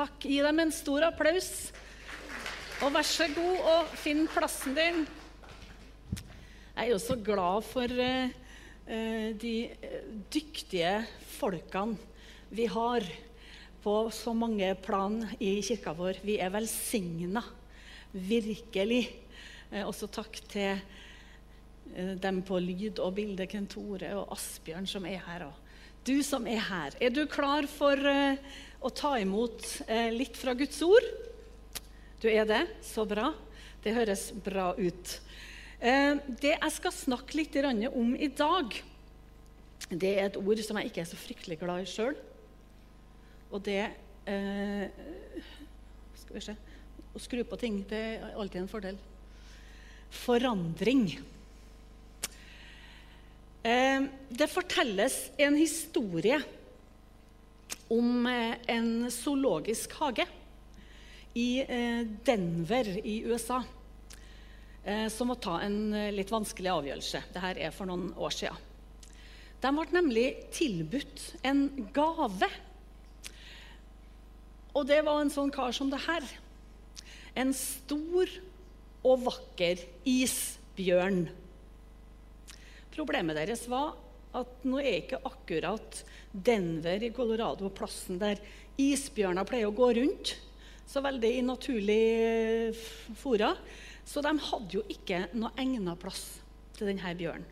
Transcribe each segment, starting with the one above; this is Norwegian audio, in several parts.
takk. Gi dem en stor applaus. Og vær så god og finn plassen din. Jeg er jo så glad for uh, de dyktige folkene vi har på så mange plan i kirka vår. Vi er velsigna. Virkelig. Også takk til dem på lyd og bilde, Kent Tore og Asbjørn, som er her. Og du som er her. Er du klar for å ta imot litt fra Guds ord? Du er det? Så bra. Det høres bra ut. Eh, det jeg skal snakke litt om i dag, det er et ord som jeg ikke er så fryktelig glad i sjøl. Og det eh, Skal vi se Å skru på ting det er alltid en fordel. Forandring. Eh, det fortelles en historie om en zoologisk hage i eh, Denver i USA eh, som må ta en eh, litt vanskelig avgjørelse. Dette er for noen år siden. De ble nemlig tilbudt en gave. Og det var en sånn kar som det her. En stor og vakker isbjørn. Problemet deres var at nå er ikke akkurat Denver i Colorado plassen der isbjørner pleier å gå rundt så veldig i naturlig eh, fora. Så de hadde jo ikke noe egnet plass til denne bjørnen.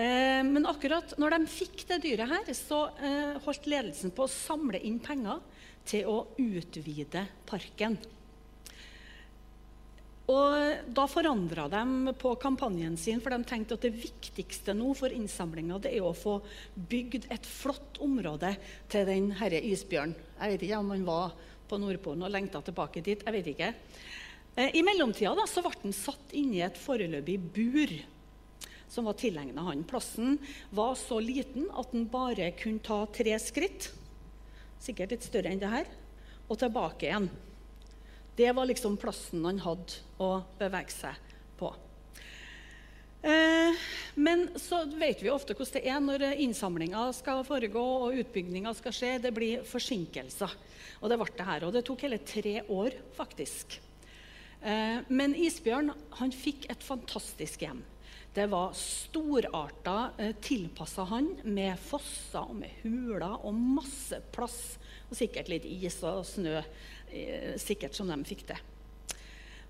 Eh, men akkurat når de fikk det dyret her, så eh, holdt ledelsen på å samle inn penger til å utvide parken. Og Da forandra de på kampanjen sin, for de tenkte at det viktigste nå for innsamlinga er å få bygd et flott område til den herre isbjørnen. Jeg vet ikke om han var på Nordpolen og lengta tilbake dit. jeg vet ikke. Eh, I mellomtida da, så ble han satt inn i et foreløpig bur som var tilegna han. Plassen var så liten at han bare kunne ta tre skritt, sikkert litt større enn det her, og tilbake igjen. Det var liksom plassen han hadde å bevege seg på. Eh, men så vet vi ofte hvordan det er når innsamlinga skal foregå og utbygginga skal skje. Det blir forsinkelser. Og det ble det her. Og det tok hele tre år, faktisk. Eh, men isbjørn han fikk et fantastisk hjem. Det var storarta eh, tilpassa han med fosser og med huler og masse plass. Og sikkert litt is og snø sikkert som de fikk det.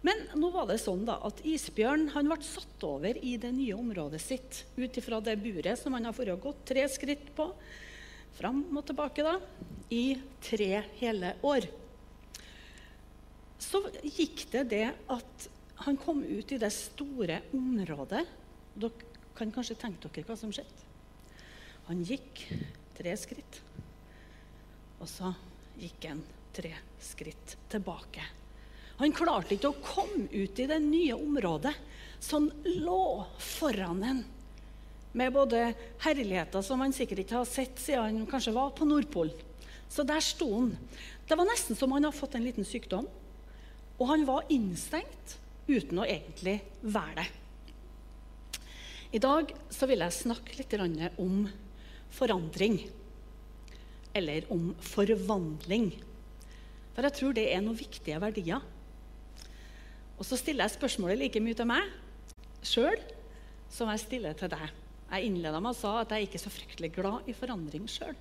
Men nå var det sånn da, at isbjørn ble satt over i det nye området sitt ut ifra det buret som han har gått tre skritt på, fram og tilbake, da, i tre hele år. Så gikk det det at han kom ut i det store området. Dere kan kanskje tenke dere hva som skjedde. Han gikk tre skritt, og så gikk han tre skritt tilbake. Han klarte ikke å komme ut i det nye området som lå foran ham. Med både herligheter som han sikkert ikke har sett siden han kanskje var på Nordpolen. Så der sto han. Det var nesten som han hadde fått en liten sykdom. Og han var innstengt uten å egentlig være det. I dag så vil jeg snakke litt om forandring. Eller om forvandling. For jeg tror det er noen viktige verdier. Og så stiller jeg spørsmålet like mye til meg sjøl som jeg stiller til deg. Jeg innleda med å sa at jeg ikke er så fryktelig glad i forandring sjøl.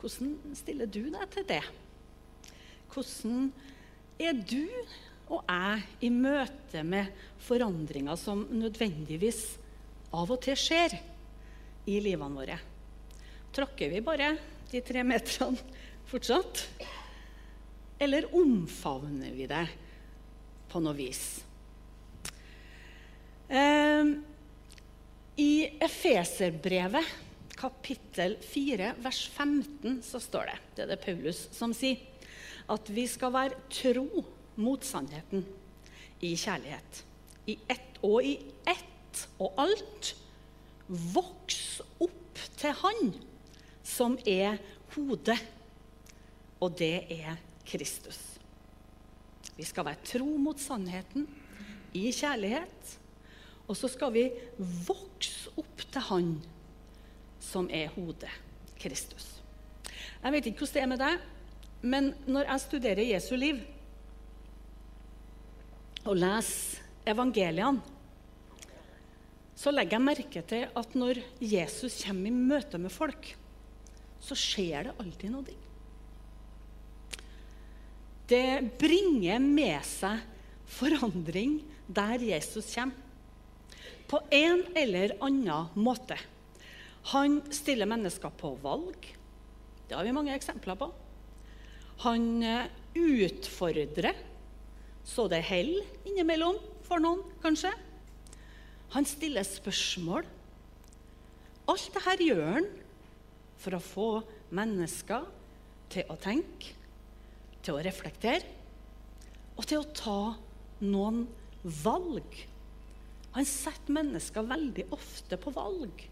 Hvordan stiller du deg til det? Hvordan er du og jeg i møte med forandringer som nødvendigvis av og til skjer i livene våre? Tråkker vi bare de tre meterne fortsatt? Eller omfavner vi det på noe vis? Eh, I Efeserbrevet, kapittel 4, vers 15, så står det Det er det Paulus som sier. At vi skal være tro mot sannheten i kjærlighet. I ett og i ett og alt. Voks opp til Han som er hodet, og det er Kristus. Vi skal være tro mot sannheten i kjærlighet. Og så skal vi vokse opp til Han som er hodet, Kristus. Jeg vet ikke hvordan det er med deg, men når jeg studerer Jesu liv og leser evangeliene, så legger jeg merke til at når Jesus kommer i møte med folk, så skjer det alltid noe. Det bringer med seg forandring der Jesus kommer. På en eller annen måte. Han stiller mennesker på valg. Det har vi mange eksempler på. Han eh, utfordrer så det holder innimellom for noen, kanskje. Han stiller spørsmål. Alt dette gjør han for å få mennesker til å tenke, til å reflektere og til å ta noen valg. Han setter mennesker veldig ofte på valg.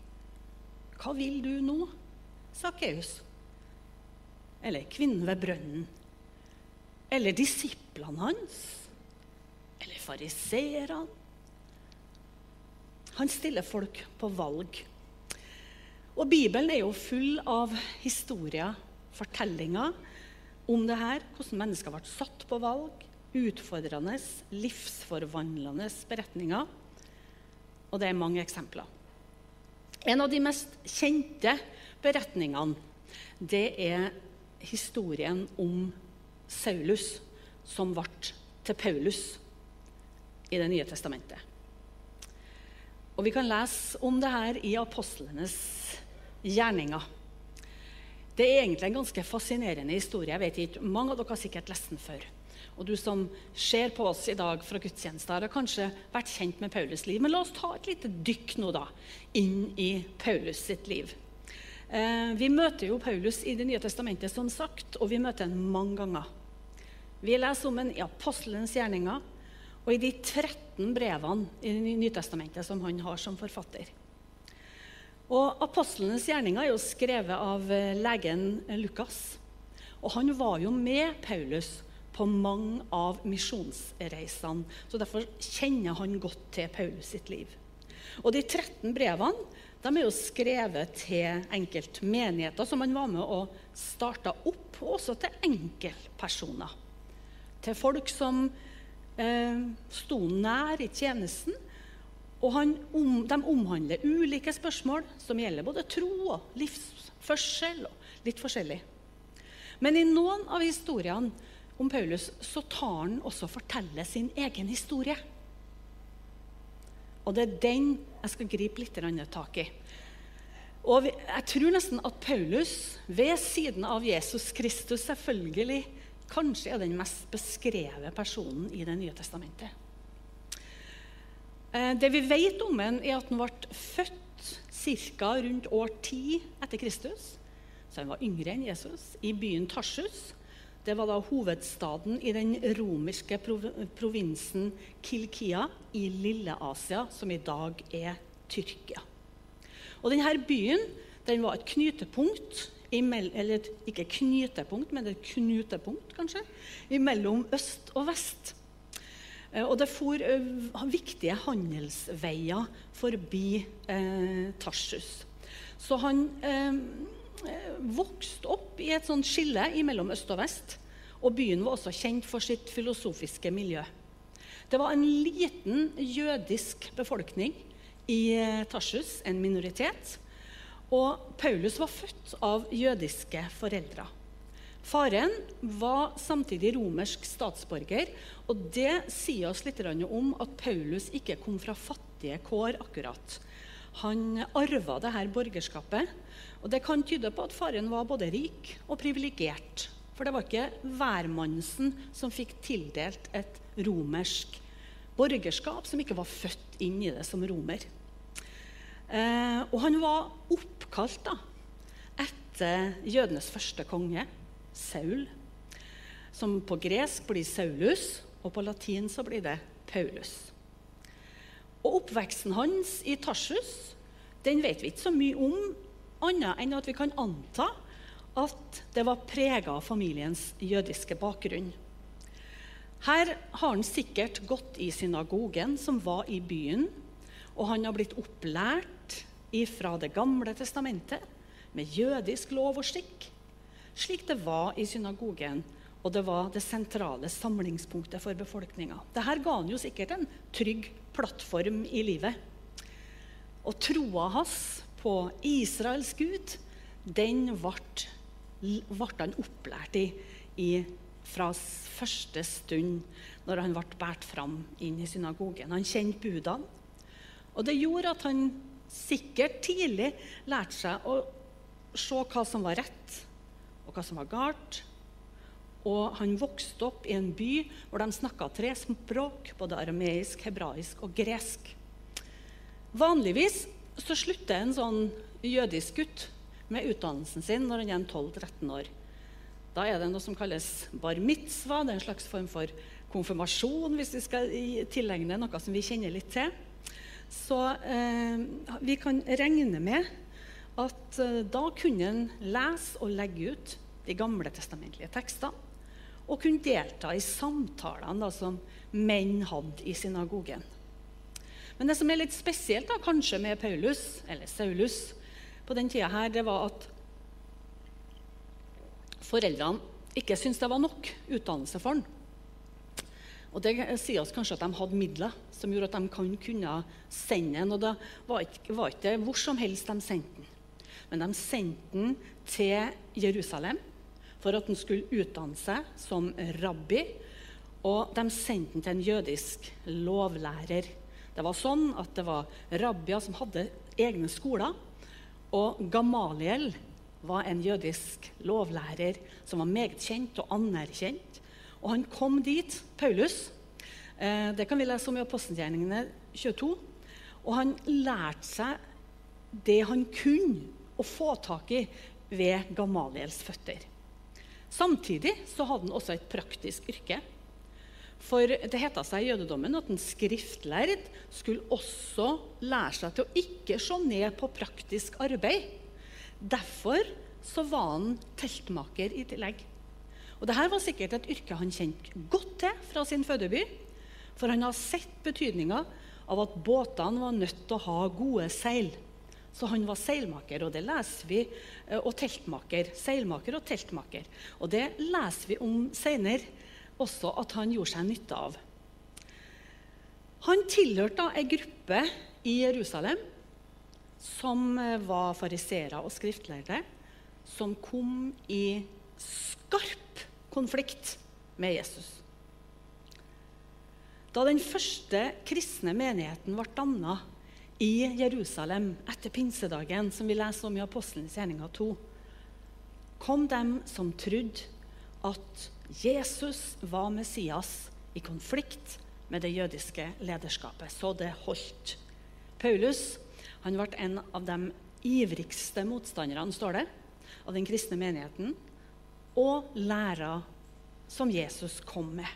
Hva vil du nå? Sakkeus. Eller kvinnen ved brønnen. Eller disiplene hans. Eller fariseerne. Han stiller folk på valg. Og Bibelen er jo full av historier, fortellinger om det her. Hvordan mennesker ble satt på valg. Utfordrende, livsforvandlende beretninger. Og det er mange eksempler. En av de mest kjente beretningene det er historien om Saulus, som ble til Paulus i Det nye testamentet. Og Vi kan lese om det her i apostlenes gjerninger. Det er egentlig en ganske fascinerende historie. Jeg vet ikke, Mange av dere har sikkert lest den før. Og du som ser på oss i dag fra gudstjenester, har kanskje vært kjent med Paulus' liv. Men la oss ta et lite dykk nå da, inn i Paulus sitt liv. Eh, vi møter jo Paulus i Det nye testamentet, som sagt, og vi møter ham mange ganger. Vi leser om ham i apostelens gjerninger og i de 13 brevene i Det nye testamentet som han har som forfatter. Og Apostlenes gjerninger er jo skrevet av eh, legen Lukas. Og han var jo med Paulus på mange av misjonsreisene. Så Derfor kjenner han godt til Paulus sitt liv. Og De 13 brevene de er jo skrevet til enkeltmenigheter som han var med og starta opp, og også til enkeltpersoner. Til folk som eh, sto nær i tjenesten. Og om, de omhandler ulike spørsmål som gjelder både tro og livsførsel og litt forskjellig. Men i noen av historiene om Paulus, så tar han også fortelle sin egen historie. Og det er den jeg skal gripe litt tak i. Og jeg tror nesten at Paulus, ved siden av Jesus Kristus, selvfølgelig kanskje er den mest beskrevet personen i Det nye testamentet. Eh, det vi vet om ham, er at han ble født ca. rundt år 10 etter Kristus. Så han var yngre enn Jesus, i byen Tarsus. Det var da hovedstaden i den romerske provinsen Kilkia i Lille-Asia, som i dag er Tyrkia. Og denne byen den var et knytepunkt eller ikke knytepunkt, men et knutepunkt, kanskje, mellom øst og vest. Eh, og det for viktige handelsveier forbi eh, Tarsus. Så han eh, Eh, vokste opp i et sånt skille mellom øst og vest. Og byen var også kjent for sitt filosofiske miljø. Det var en liten jødisk befolkning i eh, Tarsus, en minoritet. Og Paulus var født av jødiske foreldre. Faren var samtidig romersk statsborger, og det sier oss litt om at Paulus ikke kom fra fattige kår akkurat. Han arva dette borgerskapet og Det kan tyde på at faren var både rik og privilegert. For det var ikke hvermannsen som fikk tildelt et romersk borgerskap, som ikke var født inn i det som romer. Eh, og han var oppkalt da, etter jødenes første konge, Saul. Som på gresk blir Saulus, og på latin så blir det Paulus. Og Oppveksten hans i Tarsus den vet vi ikke så mye om, annet enn at vi kan anta at det var prega av familiens jødiske bakgrunn. Her har han sikkert gått i synagogen som var i byen, og han har blitt opplært fra Det gamle testamentet med jødisk lov og skikk. Slik det var i synagogen. Og det var det sentrale samlingspunktet for befolkninga. Dette ga han jo sikkert en trygg plattform i livet. Og troa hans på Israels Gud, den ble, han opplært i, i fra første stund når han ble båret fram inn i synagogen. Han kjente budene. Og det gjorde at han sikkert tidlig lærte seg å se hva som var rett, og hva som var galt. Og han vokste opp i en by hvor de snakka tre språk, både arameisk, hebraisk og gresk. Vanligvis så slutter en sånn jødisk gutt med utdannelsen sin når han er 12-13 år. Da er det noe som kalles bar mitzvah. Det er en slags form for konfirmasjon, hvis vi skal tilegne noe som vi kjenner litt til. Så eh, vi kan regne med at eh, da kunne en lese og legge ut de gamle testamentlige tekstene. Og kunne delta i samtalene som menn hadde i synagogen. Men det som er litt spesielt da, kanskje med Paulus, eller Saulus, på den tida her, det var at foreldrene ikke syntes det var nok utdannelse for han. Og Det sier oss kanskje at de hadde midler som gjorde at de kunne sende den. Og det var ikke, var ikke hvor som helst de sendte den. Men de sendte den til Jerusalem for at han skulle utdanne seg som rabbi. Og de sendte den til en jødisk lovlærer. Det var sånn at det var rabbier som hadde egne skoler. Og Gamaliel var en jødisk lovlærer som var meget kjent og anerkjent. Og han kom dit, Paulus. Eh, det kan vi lese om i Apostelgjerningene 22. Og han lærte seg det han kunne å få tak i ved Gamaliels føtter. Samtidig så hadde han også et praktisk yrke. For det heta seg i jødedommen at en skriftlærd skulle også lære seg til å ikke se ned på praktisk arbeid. Derfor så var han teltmaker i tillegg. Og Dette var sikkert et yrke han kjente godt til fra sin fødeby. For han har sett betydninga av at båtene var nødt til å ha gode seil. Så han var seilmaker, og det leser vi, eh, og teltmaker. Seilmaker og teltmaker. Og det leser vi om seinere også at han gjorde seg nytte av. Han tilhørte ei gruppe i Jerusalem som eh, var fariseere og skriftlærde, som kom i skarp konflikt med Jesus. Da den første kristne menigheten ble danna i Jerusalem etter pinsedagen, som vi leser om i Apostelens gjerninger 2, kom dem som trodde at Jesus var Messias, i konflikt med det jødiske lederskapet. Så det holdt. Paulus han ble en av de ivrigste motstanderne står det, av den kristne menigheten og læra som Jesus kom med.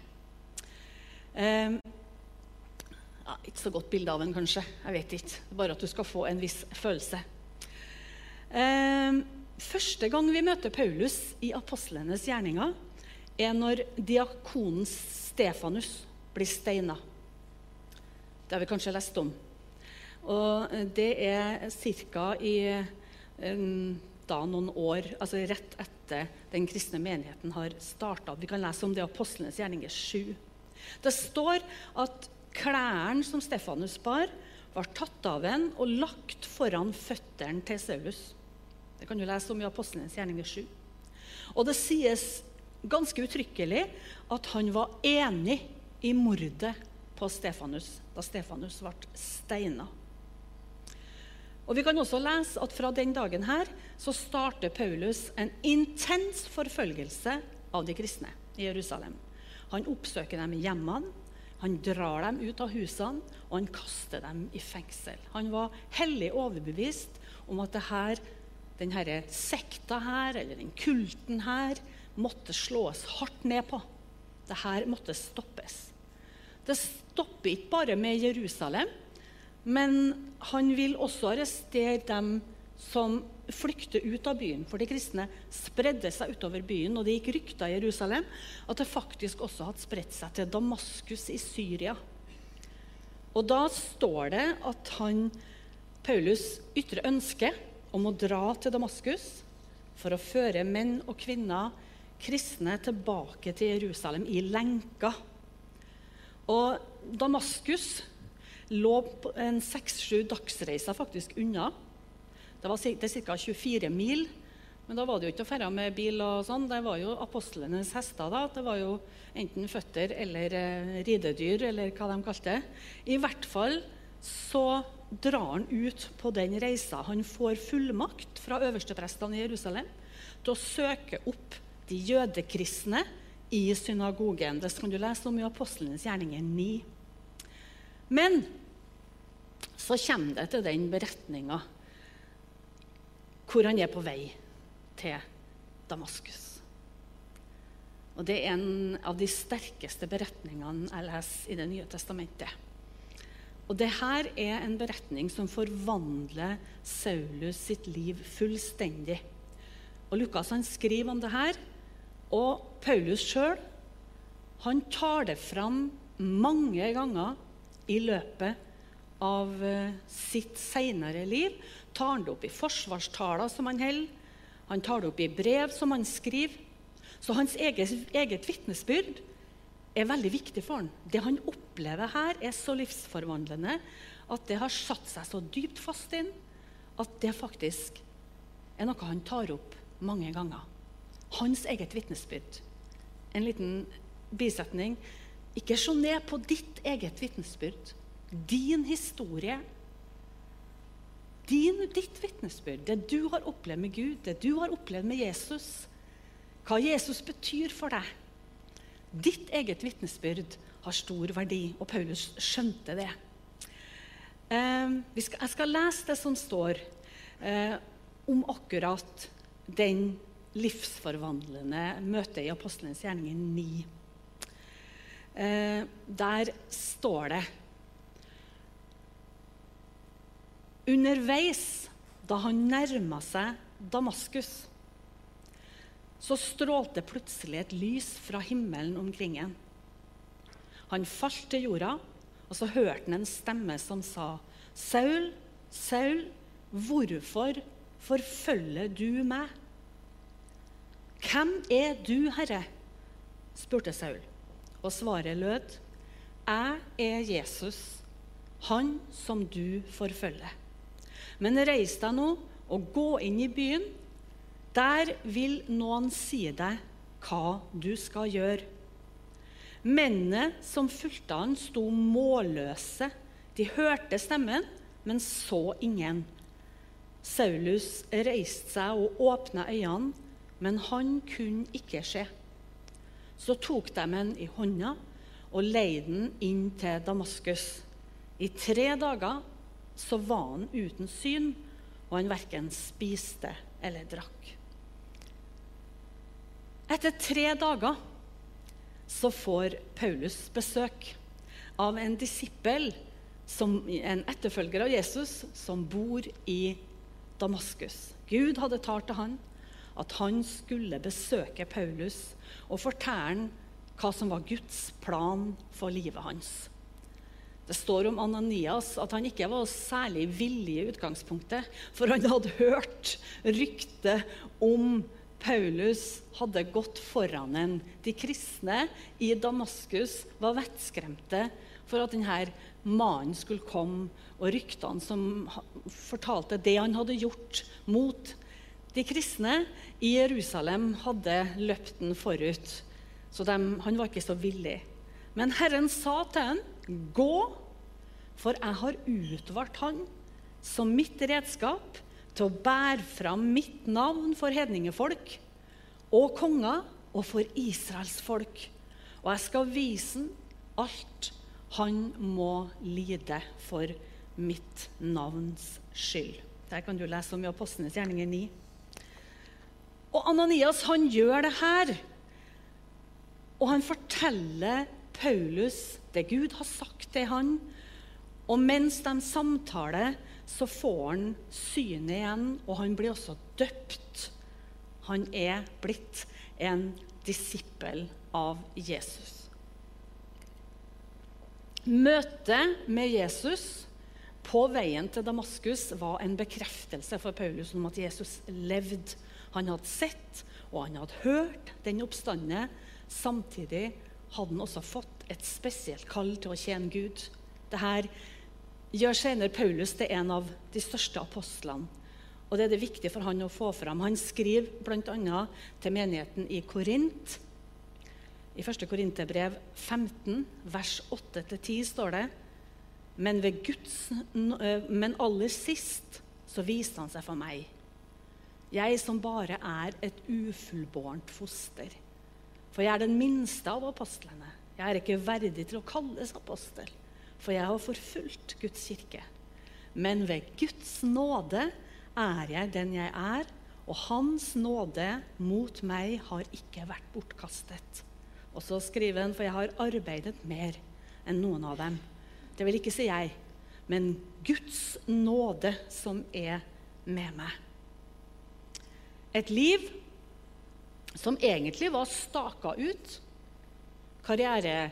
Eh, ja, ikke så godt bilde av en, kanskje. Jeg vet ikke. Bare at du skal få en viss følelse. Eh, første gang vi møter Paulus i apostlenes gjerninger, er når diakonen Stefanus blir steina. Det har vi kanskje lest om. Og det er ca. i um, da noen år, altså rett etter den kristne menigheten har starta. Vi kan lese om det i Apostlenes gjerninger 7. Det står at klærne som Stefanus bar, var tatt av en og lagt foran føttene til Saulus. Det kan du lese om i Apostlenes gjerninger 7. Og det sies ganske uttrykkelig at han var enig i mordet på Stefanus da Stefanus ble steina. Og Vi kan også lese at fra den dagen her så starter Paulus en intens forfølgelse av de kristne i Jerusalem. Han oppsøker dem i hjemmene, han drar dem ut av husene, og han kaster dem i fengsel. Han var hellig overbevist om at denne sekta her, eller den kulten her, måtte slås hardt ned på. Dette måtte stoppes. Det stopper ikke bare med Jerusalem. Men han vil også arrestere dem som flykter ut av byen. For de kristne spredde seg utover byen, og det gikk rykter i Jerusalem at det faktisk også hadde spredt seg til Damaskus i Syria. Og da står det at han, Paulus ytrer ønske om å dra til Damaskus for å føre menn og kvinner, kristne, tilbake til Jerusalem i lenker. Og Damaskus lå en seks-sju dagsreiser faktisk unna. Det var ca. 24 mil. Men da var det jo ikke å ferde med bil. og sånn. Det var jo apostlenes hester. da. Det var jo enten føtter eller eh, ridedyr, eller hva de kalte det. I hvert fall så drar han ut på den reisa. Han får fullmakt fra øversteprestene i Jerusalem til å søke opp de jødekristne i synagogen. Det kan du lese om i Apostlenes gjerninger 9. Men så kommer det til den beretninga hvor han er på vei til Damaskus. Og Det er en av de sterkeste beretningene jeg leser i Det nye testamentet. Og det her er en beretning som forvandler Saulus sitt liv fullstendig. Og Lukas han skriver om det her. Og Paulus sjøl tar det fram mange ganger i løpet av uh, sitt seinere liv. Tar han det opp i forsvarstaler som han holder. Han tar det opp i brev som han skriver. Så hans eget, eget vitnesbyrd er veldig viktig for han. Det han opplever her, er så livsforvandlende at det har satt seg så dypt fast inn at det faktisk er noe han tar opp mange ganger. Hans eget vitnesbyrd. En liten bisetning. Ikke se ned på ditt eget vitnesbyrd. Din historie. Din, ditt vitnesbyrd. Det du har opplevd med Gud, det du har opplevd med Jesus. Hva Jesus betyr for deg. Ditt eget vitnesbyrd har stor verdi, og Paulus skjønte det. Eh, jeg skal lese det som står eh, om akkurat den livsforvandlende møtet i Apostelens gjerninger 9. Eh, der står det Underveis, da han nærma seg Damaskus, så strålte plutselig et lys fra himmelen omkring ham. Han falt til jorda, og så hørte han en stemme som sa, 'Saul, Saul, hvorfor forfølger du meg?' 'Hvem er du, Herre?' spurte Saul. Og svaret lød, 'Jeg er Jesus, han som du forfølger.' Men reis deg nå og gå inn i byen. Der vil noen si deg hva du skal gjøre. Mennene som fulgte han, sto målløse. De hørte stemmen, men så ingen. Saulus reiste seg og åpna øynene, men han kunne ikke se. Så tok de ham i hånda og leide den inn til Damaskus. I tre dager så var han uten syn, og han verken spiste eller drakk. Etter tre dager så får Paulus besøk av en disippel, som, en etterfølger av Jesus, som bor i Damaskus. Gud hadde talt til han at han skulle besøke Paulus og fortelle hva som var Guds plan for livet hans. Det står om Ananias at han ikke var særlig villig i utgangspunktet. For han hadde hørt ryktet om Paulus hadde gått foran en. De kristne i Damaskus var vettskremte for at denne mannen skulle komme, og ryktene som fortalte det han hadde gjort mot de kristne i Jerusalem, hadde løpt den forut. Så de, han var ikke så villig. Men Herren sa til ham, 'Gå, for jeg har utvalgt han som mitt redskap til å bære fram mitt navn for hedningefolk og konger og for Israels folk. Og jeg skal vise ham alt han må lide for mitt navns skyld. Der kan du lese om i Apostlenes gjerninger 9. Og Ananias han gjør det her. Og han forteller Paulus det Gud har sagt til han. Og mens de samtaler, så får han synet igjen, og han blir også døpt. Han er blitt en disippel av Jesus. Møtet med Jesus på veien til Damaskus var en bekreftelse for Paulus om at Jesus levde. Han hadde sett og han hadde hørt den oppstanden, Samtidig hadde han også fått et spesielt kall til å tjene Gud. Dette gjør senere Paulus til en av de største apostlene. Og Det er det viktig for han å få fram. Han skriver bl.a. til menigheten i Korint. I 1. Korinterbrev 15, vers 8-10 står det men, Guds, men aller sist så viste han seg for meg. Jeg som bare er et ufullbårent foster. For jeg er den minste av apostlene. Jeg er ikke verdig til å kalles apostel, for jeg har forfulgt Guds kirke. Men ved Guds nåde er jeg den jeg er, og Hans nåde mot meg har ikke vært bortkastet. Og så skriver han, for jeg har arbeidet mer enn noen av dem. Det vil ikke si jeg, men Guds nåde som er med meg. Et liv som egentlig var staka ut. Karriere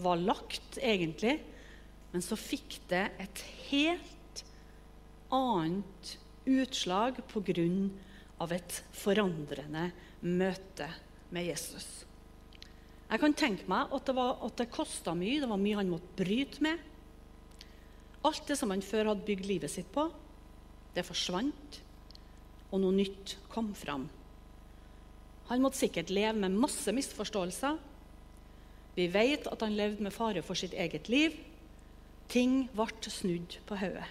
var lagt, egentlig, men så fikk det et helt annet utslag pga. et forandrende møte med Jesus. Jeg kan tenke meg at det, var, det kosta mye. Det var mye han måtte bryte med. Alt det som han før hadde bygd livet sitt på, det forsvant, og noe nytt kom fram. Han måtte sikkert leve med masse misforståelser. Vi vet at han levde med fare for sitt eget liv. Ting ble snudd på hodet.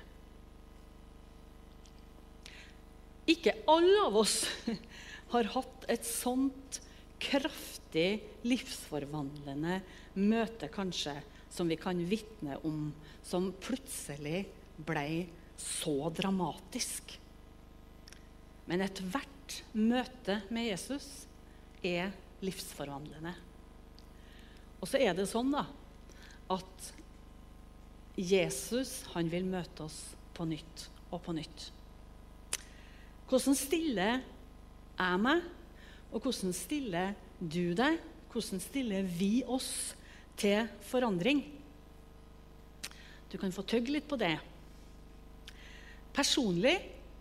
Ikke alle av oss har hatt et sånt kraftig livsforvandlende møte, kanskje, som vi kan vitne om, som plutselig ble så dramatisk. Men ethvert møte med Jesus er livsforvandlende. Og så er det sånn da, at Jesus han vil møte oss på nytt og på nytt. Hvordan stiller jeg meg og hvordan stiller du deg? Hvordan stiller vi oss til forandring? Du kan få tygge litt på det. Personlig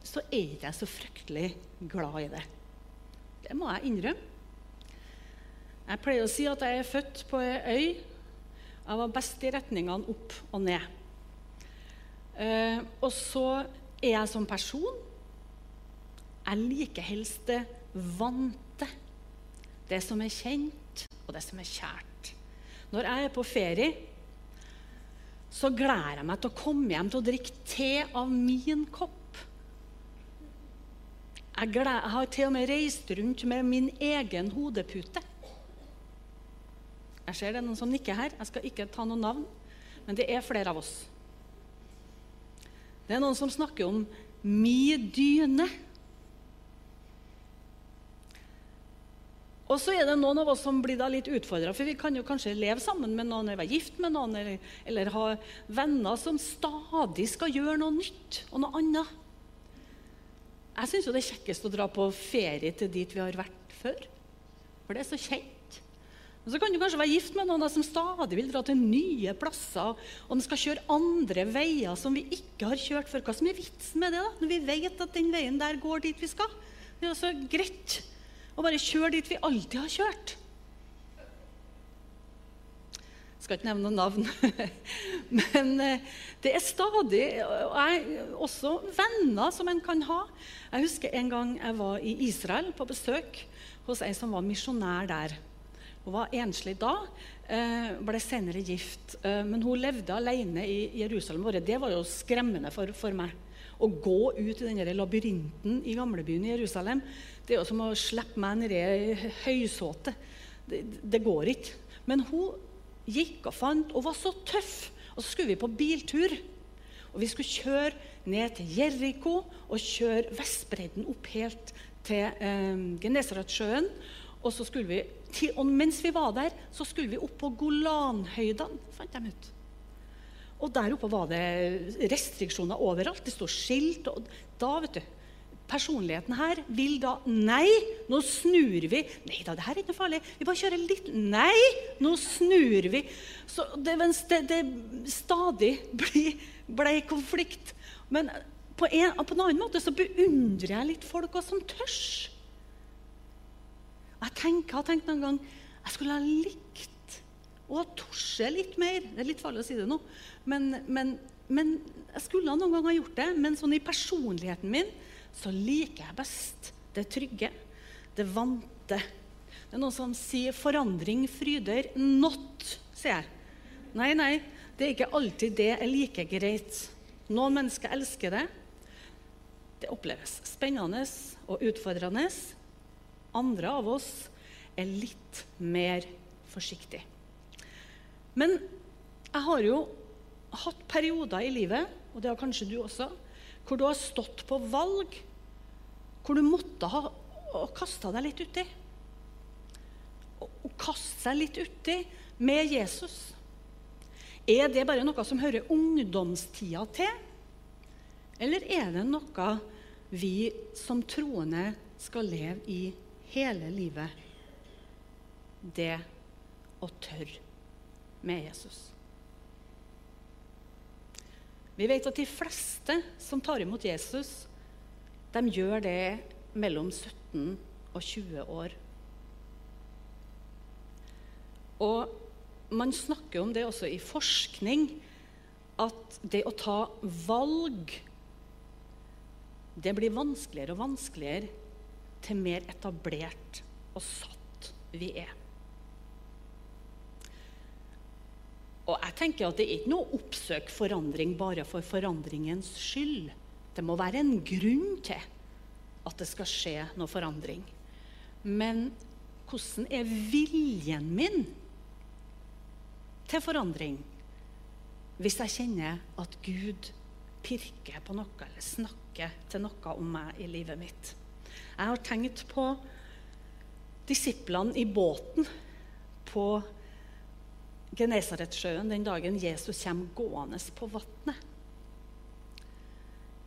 så er ikke jeg så fryktelig glad i det. Det må jeg innrømme. Jeg pleier å si at jeg er født på ei øy. Jeg var best i retningene opp og ned. Eh, og så er jeg som person Jeg liker helst det vante det som er kjent, og det som er kjært. Når jeg er på ferie, så gleder jeg meg til å komme hjem til å drikke te av min kopp. Jeg, gleder, jeg har til og med reist rundt med min egen hodepute. Jeg ser det er noen som nikker her. Jeg skal ikke ta noen navn, men det er flere av oss. Det er noen som snakker om mi dyne. Og så er det noen av oss som blir da litt utfordra, for vi kan jo kanskje leve sammen med noen, eller være gift med noen, eller, eller ha venner som stadig skal gjøre noe nytt og noe annet. Jeg syns det er kjekkest å dra på ferie til dit vi har vært før. For det er så kjent. Og Så kan du kanskje være gift med noen som stadig vil dra til nye plasser, og de skal kjøre andre veier som vi ikke har kjørt før. Hva som er vitsen med det, da? Når vi vet at den veien der går dit vi skal? Det er altså så greit å bare kjøre dit vi alltid har kjørt. Jeg skal ikke nevne noen navn. Men eh, det er stadig jeg, også venner som en kan ha. Jeg husker en gang jeg var i Israel på besøk hos ei som var misjonær der. Hun var enslig da, eh, ble senere gift. Eh, men hun levde alene i Jerusalem. Det var jo skremmende for, for meg. Å gå ut i denne labyrinten i gamlebyen i Jerusalem det er jo som å slippe meg ned i høysåte. Det, det, går ikke. Men hun gikk og fant og var så tøff. Og så skulle vi på biltur. Og vi skulle kjøre ned til Jeriko og kjøre Vestbredden opp helt til eh, Genesaretsjøen. Og, så skulle vi, til, og mens vi var der, så skulle vi opp på Golanhøydene, fant de ut. Og der oppe var det restriksjoner overalt. Det sto skilt. Og da, vet du Personligheten her vil da Nei, nå snur vi. Nei da, det her er ikke noe farlig. Vi bare kjører litt Nei, nå snur vi. Så det, det, det stadig ble, ble konflikt. Men på en, på en annen måte så beundrer jeg litt folk også som tørs. Jeg tenker, har tenkt noen gang jeg skulle ha likt å torse litt mer. Det er litt farlig å si det nå, men, men, men jeg skulle noen gang ha gjort det. Men sånn i personligheten min så liker jeg best det trygge, det vante. Det er noen som sier 'forandring fryder not', sier jeg. Nei, nei, det er ikke alltid det er like greit. Noen mennesker elsker det. Det oppleves spennende og utfordrende. Andre av oss er litt mer forsiktig. Men jeg har jo hatt perioder i livet, og det har kanskje du også, hvor du har stått på valg, hvor du måtte ha kasta deg litt uti. Å kaste seg litt uti med Jesus. Er det bare noe som hører ungdomstida til? Eller er det noe vi som troende skal leve i hele livet? Det å tørre med Jesus. Vi vet at de fleste som tar imot Jesus, de gjør det mellom 17 og 20 år. Og man snakker om det også i forskning, at det å ta valg det blir vanskeligere og vanskeligere til mer etablert og satt vi er. Og jeg tenker at Det er ikke noe å oppsøke forandring bare for forandringens skyld. Det må være en grunn til at det skal skje noe forandring. Men hvordan er viljen min til forandring hvis jeg kjenner at Gud pirker på noe eller snakker til noe om meg i livet mitt? Jeg har tenkt på disiplene i båten på Genesaretsjøen den dagen Jesus kommer gående på vannet.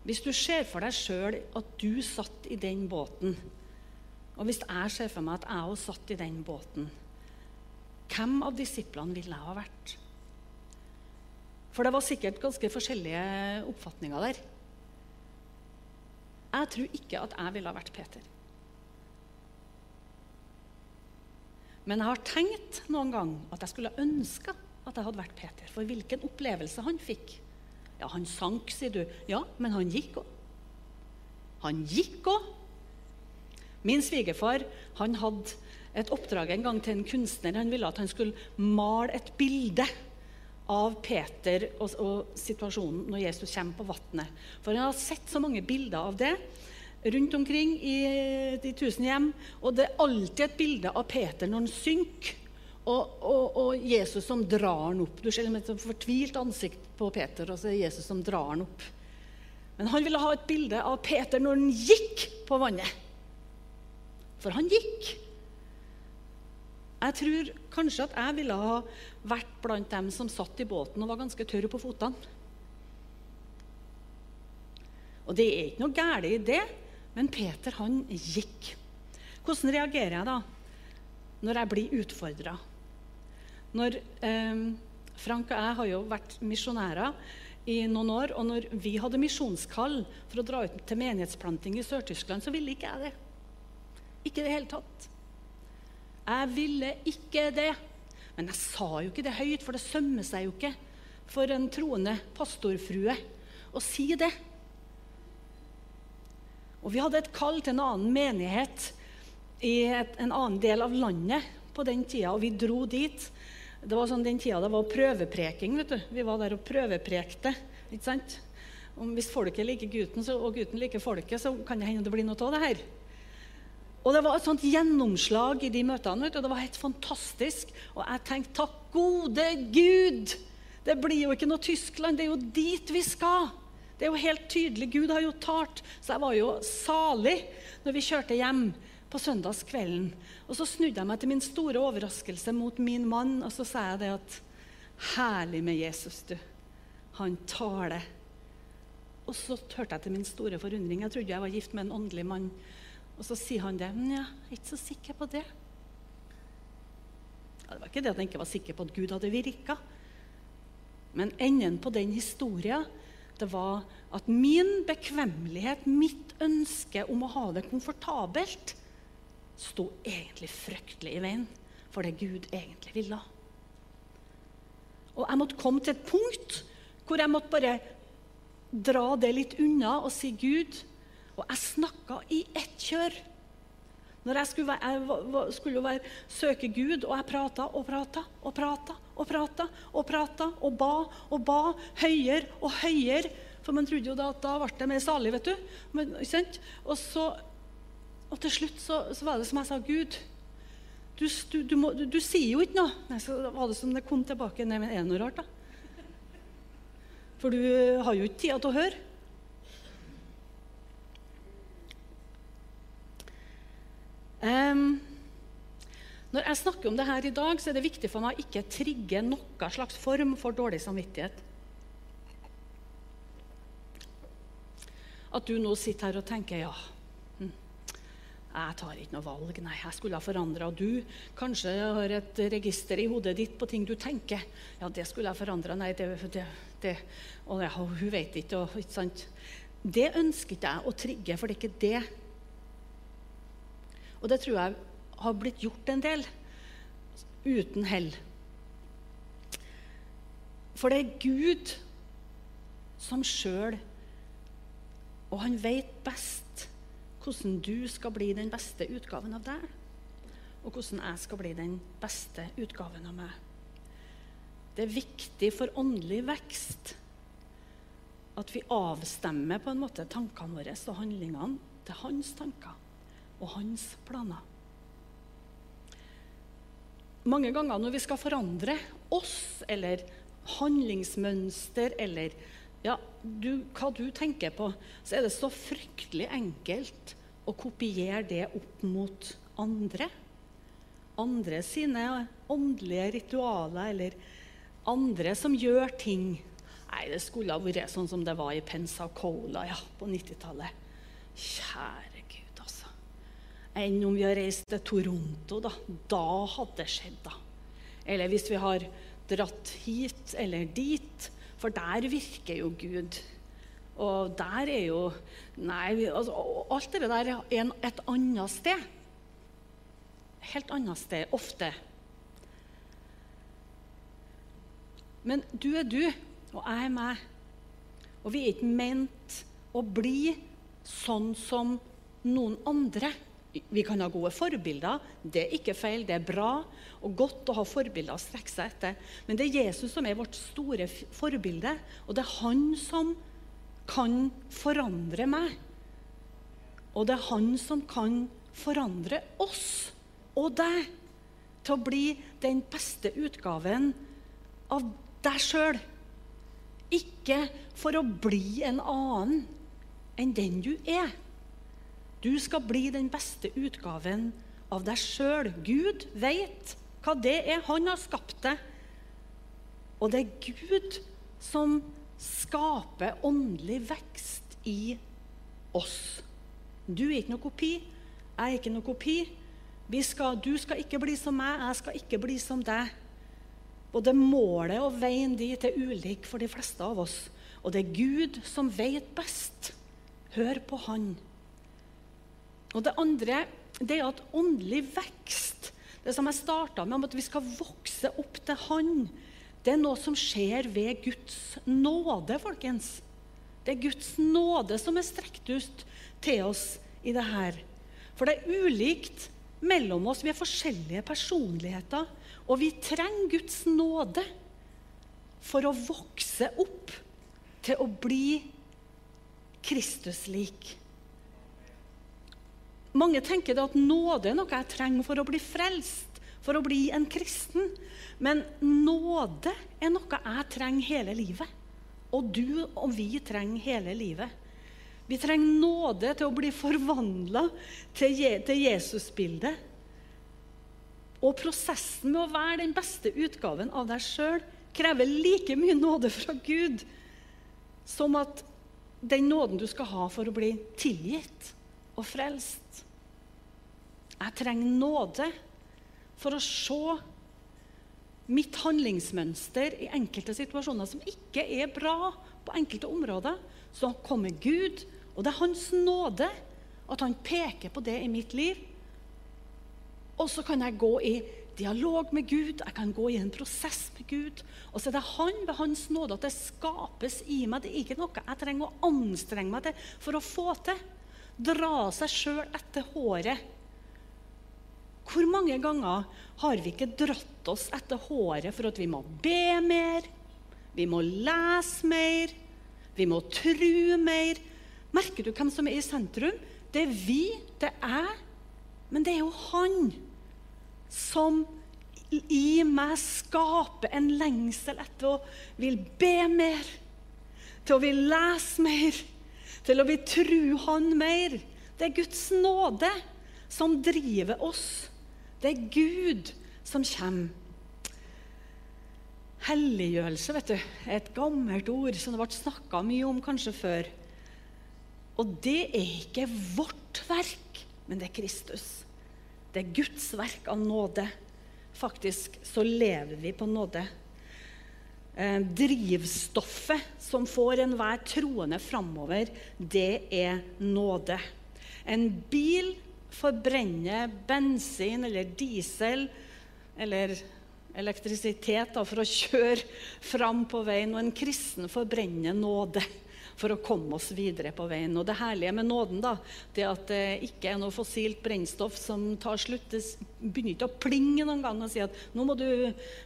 Hvis du ser for deg sjøl at du satt i den båten, og hvis jeg ser for meg at jeg òg satt i den båten, hvem av disiplene ville jeg ha vært? For det var sikkert ganske forskjellige oppfatninger der. Jeg tror ikke at jeg ville ha vært Peter. Men jeg har tenkt noen gang at jeg skulle ønske at jeg hadde vært Peter. For hvilken opplevelse han fikk. Ja, han sank, sier du. Ja, men han gikk òg. Han gikk òg. Min svigerfar han hadde et oppdrag en gang til en kunstner. Han ville at han skulle male et bilde av Peter og, og situasjonen når Jesus kommer på vannet. For han har sett så mange bilder av det rundt omkring i de tusen hjem. Og det er alltid et bilde av Peter når han synker, og, og, og, Jesus som drar han opp. Du ser et fortvilt ansikt på Peter, og så er Jesus som drar han opp. Men han ville ha et bilde av Peter når han gikk på vannet. For han gikk. Jeg tror kanskje at jeg ville ha vært blant dem som satt i båten og var ganske tørre på føttene. Og det er ikke noe galt i det, men Peter, han gikk. Hvordan reagerer jeg da når jeg blir utfordra? Når eh, Frank og jeg har jo vært misjonærer i noen år. Og når vi hadde misjonskall for å dra ut til menighetsplanting i Sør-Tyskland, så ville ikke jeg det. Ikke i det hele tatt. Jeg ville ikke det. Men jeg sa jo ikke det høyt, for det sømmer seg jo ikke for en troende pastorfrue å si det. Og Vi hadde et kall til en annen menighet i et, en annen del av landet på den tida, og vi dro dit. Det var sånn den tida det var prøvepreking. vet du. Vi var der og prøveprekte. ikke sant? Om hvis folket liker gutten, så, og gutten liker folket, så kan det hende det blir noe av det her. Og Det var et sånt gjennomslag i de møtene. du. Det var helt fantastisk. Og jeg tenkte takk gode Gud! Det blir jo ikke noe Tyskland, det er jo dit vi skal. Det er jo helt tydelig. Gud har jo talt. Så jeg var jo salig når vi kjørte hjem på søndagskvelden. Og så snudde jeg meg til min store overraskelse mot min mann, og så sa jeg det at Herlig med Jesus, du. Han taler. Og så hørte jeg til min store forundring. Jeg trodde jeg var gift med en åndelig mann. Og så sier han det. Men jeg er ikke så sikker på det. Ja, det var ikke det at jeg ikke var sikker på at Gud hadde virka. Men enden på den historien det var at min bekvemmelighet, mitt ønske om å ha det komfortabelt, sto egentlig fryktelig i veien for det Gud egentlig ville. Og jeg måtte komme til et punkt hvor jeg måtte bare dra det litt unna og si Gud. Og jeg snakka i ett kjør. Når jeg skulle, være, jeg skulle være, søke Gud, og jeg prata og prata og prata og prata og prata og ba og ba høyere og høyere. For man trodde jo da at da ble det mer salig, vet du. Men, og, så, og til slutt så, så, var det som jeg sa, Gud du, du, må, du, sier jo ikke noe. Nei, så var det som det kom tilbake. Nei, men er det noe rart, da? For du har jo ikke tida til å høre. Når jeg snakker om det her i dag, så er det viktig for meg å ikke trigge noen slags form for dårlig samvittighet. At du nå sitter her og tenker ja, hm, jeg tar ikke noe valg. Nei, jeg skulle ha forandra. Du kanskje har et register i hodet ditt på ting du tenker. Ja, det skulle jeg forandra. Nei, det, det, det Og ja, hun vet ikke. Og, ikke sant? Det ønsker ikke jeg å trigge, for det er ikke det og det tror jeg har blitt gjort en del uten hell. For det er Gud som sjøl Og han vet best hvordan du skal bli den beste utgaven av deg, og hvordan jeg skal bli den beste utgaven av meg. Det er viktig for åndelig vekst at vi avstemmer på en måte tankene våre og handlingene til hans tanker og hans planer. Mange ganger når vi skal forandre oss eller handlingsmønster eller ja, du, hva du tenker på, så er det så fryktelig enkelt å kopiere det opp mot andre. Andre sine åndelige ritualer eller andre som gjør ting. Nei, det skulle ha vært sånn som det var i Pensacola ja, på 90-tallet. Kjære enn om vi har reist til Toronto. Da, da hadde det skjedd, da. Eller hvis vi har dratt hit eller dit. For der virker jo Gud. Og der er jo Nei, altså, alt det der er et annet sted. Helt annet sted, ofte. Men du er du, og jeg er meg. Og vi er ikke ment å bli sånn som noen andre. Vi kan ha gode forbilder. Det er ikke feil, det er bra og godt å ha forbilder å strekke seg etter. Men det er Jesus som er vårt store forbilde, og det er han som kan forandre meg. Og det er han som kan forandre oss og deg til å bli den beste utgaven av deg sjøl. Ikke for å bli en annen enn den du er. Du skal bli den beste utgaven av deg sjøl. Gud vet hva det er. Han har skapt deg. Og det er Gud som skaper åndelig vekst i oss. Du er ikke noe kopi. Jeg er ikke noe kopi. Skal, du skal ikke bli som meg, jeg skal ikke bli som deg. Både målet og veien dit er ulik for de fleste av oss. Og det er Gud som vet best. Hør på Han. Og det andre det er at åndelig vekst, det som jeg starta med, om at vi skal vokse opp til Han, det er noe som skjer ved Guds nåde, folkens. Det er Guds nåde som er strekt ut til oss i det her. For det er ulikt mellom oss. Vi er forskjellige personligheter. Og vi trenger Guds nåde for å vokse opp til å bli Kristuslik. Mange tenker at nåde er noe jeg trenger for å bli frelst, for å bli en kristen. Men nåde er noe jeg trenger hele livet. Og du og vi trenger hele livet. Vi trenger nåde til å bli forvandla til, til Jesusbildet. Og prosessen med å være den beste utgaven av deg sjøl krever like mye nåde fra Gud som at den nåden du skal ha for å bli tilgitt og frelst. Jeg trenger nåde for å se mitt handlingsmønster i enkelte situasjoner som ikke er bra på enkelte områder, så kommer Gud, og det er Hans nåde at han peker på det i mitt liv. Og så kan jeg gå i dialog med Gud, jeg kan gå i en prosess med Gud. Og så er det Han ved Hans nåde at det skapes i meg. Det er ikke noe jeg trenger å anstrenge meg til for å få til. Dra seg sjøl etter håret. Hvor mange ganger har vi ikke dratt oss etter håret for at vi må be mer, vi må lese mer, vi må tro mer? Merker du hvem som er i sentrum? Det er vi, det er jeg, men det er jo han som i meg skaper en lengsel etter å vil be mer, til å vil lese mer, til å bli tru Han mer. Det er Guds nåde som driver oss. Det er Gud som kommer. Helliggjørelse vet du, er et gammelt ord som det ble snakka mye om kanskje før. Og det er ikke vårt verk, men det er Kristus. Det er Guds verk av nåde. Faktisk så lever vi på nåde. Eh, drivstoffet som får enhver troende framover, det er nåde. En bil forbrenner bensin eller diesel eller elektrisitet for å kjøre fram på veien, og en kristen forbrenner nåde for å komme oss videre på veien. Og Det herlige med nåden da, det at det ikke er noe fossilt brennstoff som tar slutt. Det begynner ikke å plinge noen gang og si at nå må du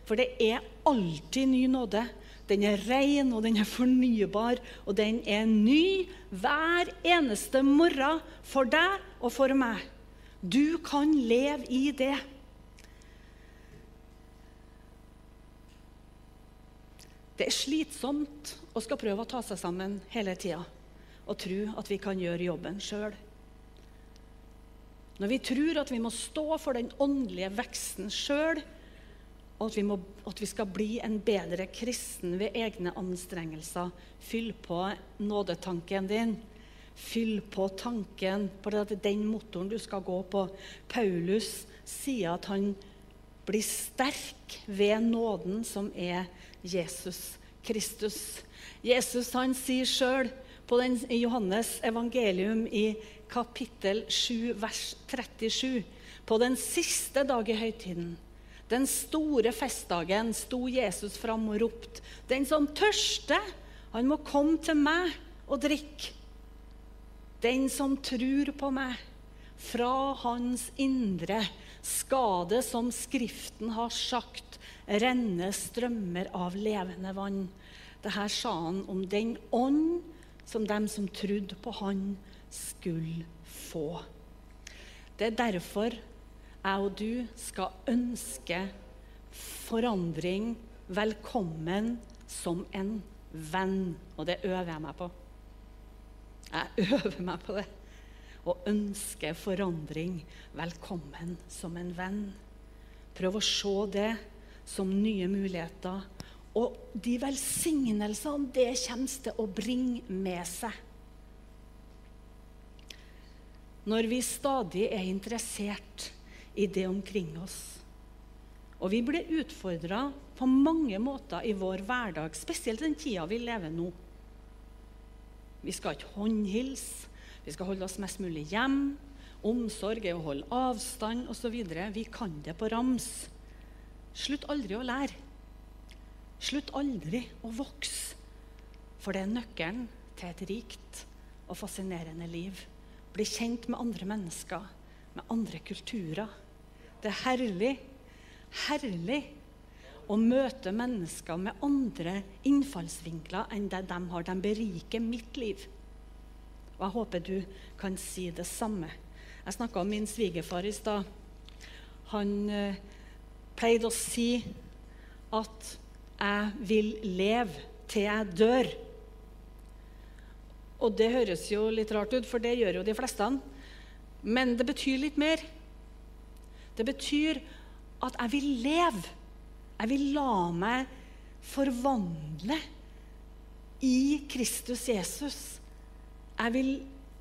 For det er alltid ny nåde. Den er ren, og den er fornybar, og den er ny hver eneste morgen for deg og for meg. Du kan leve i det. Det er slitsomt å skal prøve å ta seg sammen hele tida og tro at vi kan gjøre jobben sjøl. Når vi tror at vi må stå for den åndelige veksten sjøl, og at vi, må, at vi, skal bli en bedre kristen ved egne anstrengelser, fyll på nådetanken din. Fyll på tanken på det, den motoren du skal gå på. Paulus sier at han blir sterk ved nåden som er Jesus Kristus. Jesus han sier sjøl i Johannes evangelium i kapittel 7, vers 37 På den siste dag i høytiden, den store festdagen, sto Jesus fram og ropte. Den som tørster, han må komme til meg og drikke. Den som tror på meg, fra hans indre skal det, som Skriften har sagt, renne strømmer av levende vann. Dette sa han om den ånd som dem som trodde på han, skulle få. Det er derfor jeg og du skal ønske forandring velkommen som en venn. Og det øver jeg meg på. Jeg øver meg på det Å ønske forandring velkommen som en venn. Prøv å se det som nye muligheter. Og de velsignelsene det kommer til å bringe med seg. Når vi stadig er interessert i det omkring oss. Og vi blir utfordra på mange måter i vår hverdag, spesielt den tida vi lever nå. Vi skal ikke håndhilse. Vi skal holde oss mest mulig hjem. Omsorg er å holde avstand osv. Vi kan det på rams. Slutt aldri å lære. Slutt aldri å vokse. For det er nøkkelen til et rikt og fascinerende liv. Bli kjent med andre mennesker, med andre kulturer. Det er herlig, herlig å møte mennesker med andre innfallsvinkler enn det de har. De beriker mitt liv. Og jeg håper du kan si det samme. Jeg snakka om min svigerfar i stad. Han eh, pleide å si at 'jeg vil leve til jeg dør'. Og det høres jo litt rart ut, for det gjør jo de fleste. Men det betyr litt mer. Det betyr at jeg vil leve. Jeg vil la meg forvandle i Kristus Jesus. Jeg vil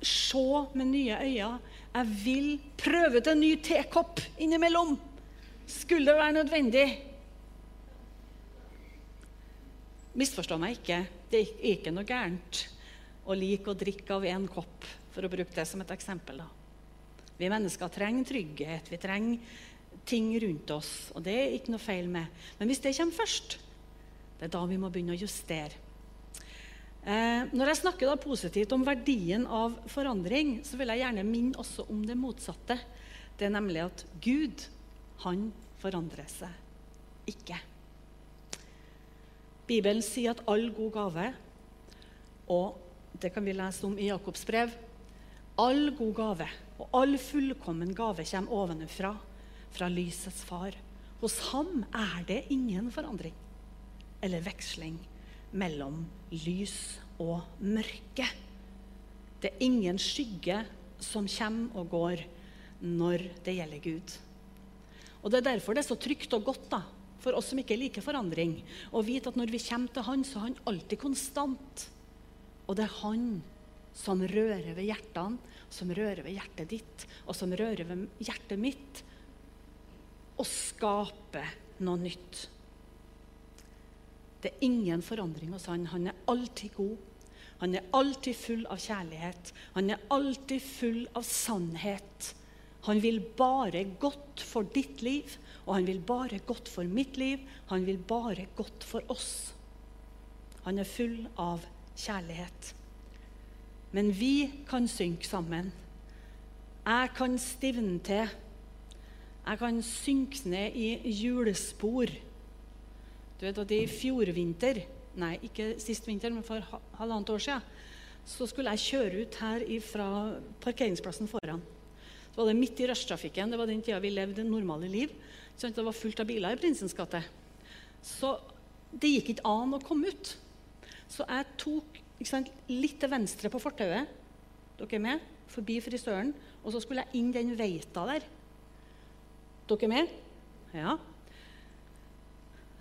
se med nye øyne. Jeg vil prøve ut en ny tekopp innimellom. Skulle det være nødvendig. Misforstå meg ikke, det er ikke noe gærent å like å drikke av én kopp, for å bruke det som et eksempel. da. Vi mennesker trenger trygghet, vi trenger ting rundt oss, og det er ikke noe feil med. Men hvis det kommer først, det er da vi må begynne å justere. Eh, når jeg snakker da positivt om verdien av forandring, så vil jeg gjerne minne også om det motsatte. Det er nemlig at Gud, han forandrer seg ikke. Bibelen sier at all god gave, og det kan vi lese om i Jakobs brev All god gave og all fullkommen gave kommer ovenfra, fra lysets far. Hos ham er det ingen forandring eller veksling mellom lys og mørke. Det er ingen skygge som kommer og går når det gjelder Gud. Og Det er derfor det er så trygt og godt da, for oss som ikke liker forandring, å vite at når vi kommer til Han, så er Han alltid konstant. Og det er Han som rører ved hjertene, som rører ved hjertet ditt, og som rører ved hjertet mitt, og skaper noe nytt. Det er ingen forandring hos han. Han er alltid god. Han er alltid full av kjærlighet. Han er alltid full av sannhet. Han vil bare godt for ditt liv, og han vil bare godt for mitt liv. Han vil bare godt for oss. Han er full av kjærlighet. Men vi kan synke sammen. Jeg kan stivne til. Jeg kan synke ned i hjulspor. Du vet at I fjor vinter, nei, ikke sist vinter, men for halvannet år siden, så skulle jeg kjøre ut her fra parkeringsplassen foran. Så var det midt i rushtrafikken. Det var den tida vi levde normale liv. Det var fullt av biler i Prinsens gate. Så det gikk ikke an å komme ut. Så jeg tok sant, litt til venstre på fortauet. Dere er med? Forbi frisøren. Og så skulle jeg inn den veita der. Dere er med? Ja.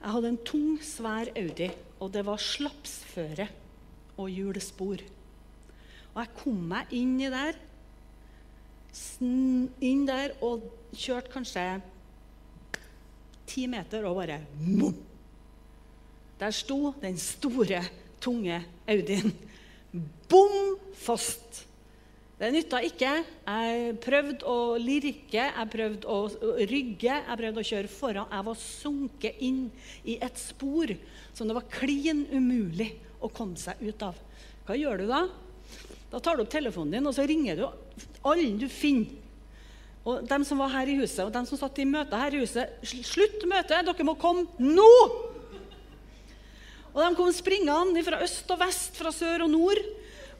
Jeg hadde en tung, svær Audi, og det var slapsføre og hjulspor. Og jeg kom meg inn i der inn der og kjørte kanskje ti meter og bare boom. Der sto den store, tunge Audien bom fast. Det nytta ikke. Jeg prøvde å lirke, jeg prøvde å rygge, jeg prøvde å kjøre foran. Jeg var sunket inn i et spor som det var klin umulig å komme seg ut av. Hva gjør du da? Da tar du opp telefonen din og så ringer du alle du finner. Og de som var her i huset, og de som satt i møte her i huset Slutt møtet! Dere må komme nå! Og De kom springende fra øst og vest, fra sør og nord.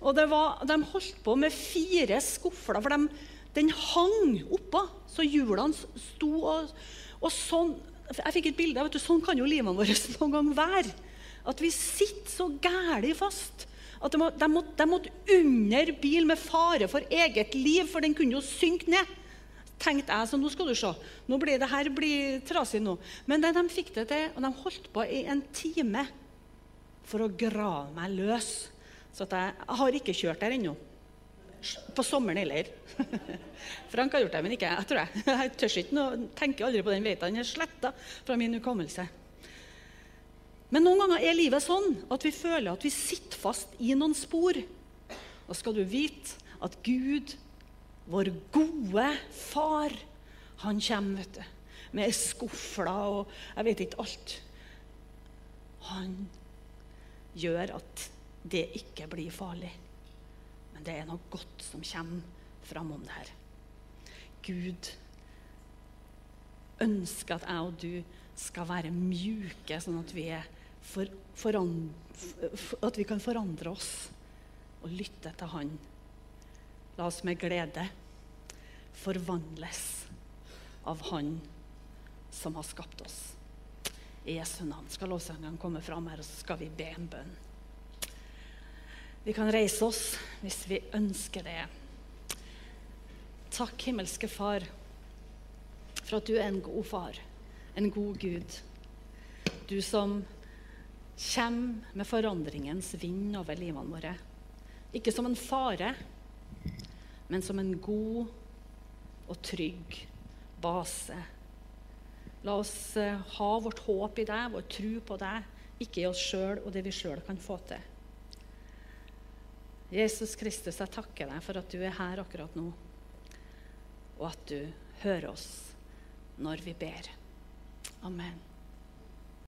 Og var, De holdt på med fire skufler, for de, den hang oppå. Så hjulene sto og, og sånn Jeg fikk et bilde. vet du, Sånn kan jo livene våre noen gang være. At vi sitter så gæli fast at de, måtte, de, måtte, under bil med fare for eget liv, for den kunne jo synke ned. tenkte jeg, så Nå skal du se, nå blir det her blir trasig nå. Men de, de fikk det til, og de holdt på i en time for å grave meg løs. Så jeg, jeg, har ikke kjørt der ennå. På sommeren heller. Frank har gjort det, men ikke jeg. tror Jeg Jeg tør ikke noe, tenker aldri på den veien. Den er sletta fra min hukommelse. Men noen ganger er livet sånn at vi føler at vi sitter fast i noen spor. Da skal du vite at Gud, vår gode far, han kommer vet du, med skufler og jeg vet ikke alt. Han gjør at det ikke blir farlig. Men det er noe godt som kommer framom det her. Gud ønsker at jeg og du skal være mjuke, sånn at vi er for, at vi kan forandre oss og lytte til Han. La oss med glede forvandles av Han som har skapt oss. I Jesu navn skal lovsangeren komme fram her, og så skal vi be en bønn. Vi kan reise oss hvis vi ønsker det. Takk, himmelske Far, for at du er en god far, en god Gud. Du som kommer med forandringens vind over livene våre. Ikke som en fare, men som en god og trygg base. La oss eh, ha vårt håp i deg, vår tro på deg, ikke i oss sjøl og det vi sjøl kan få til. Jesus Kristus, jeg takker deg for at du er her akkurat nå, og at du hører oss når vi ber. Amen.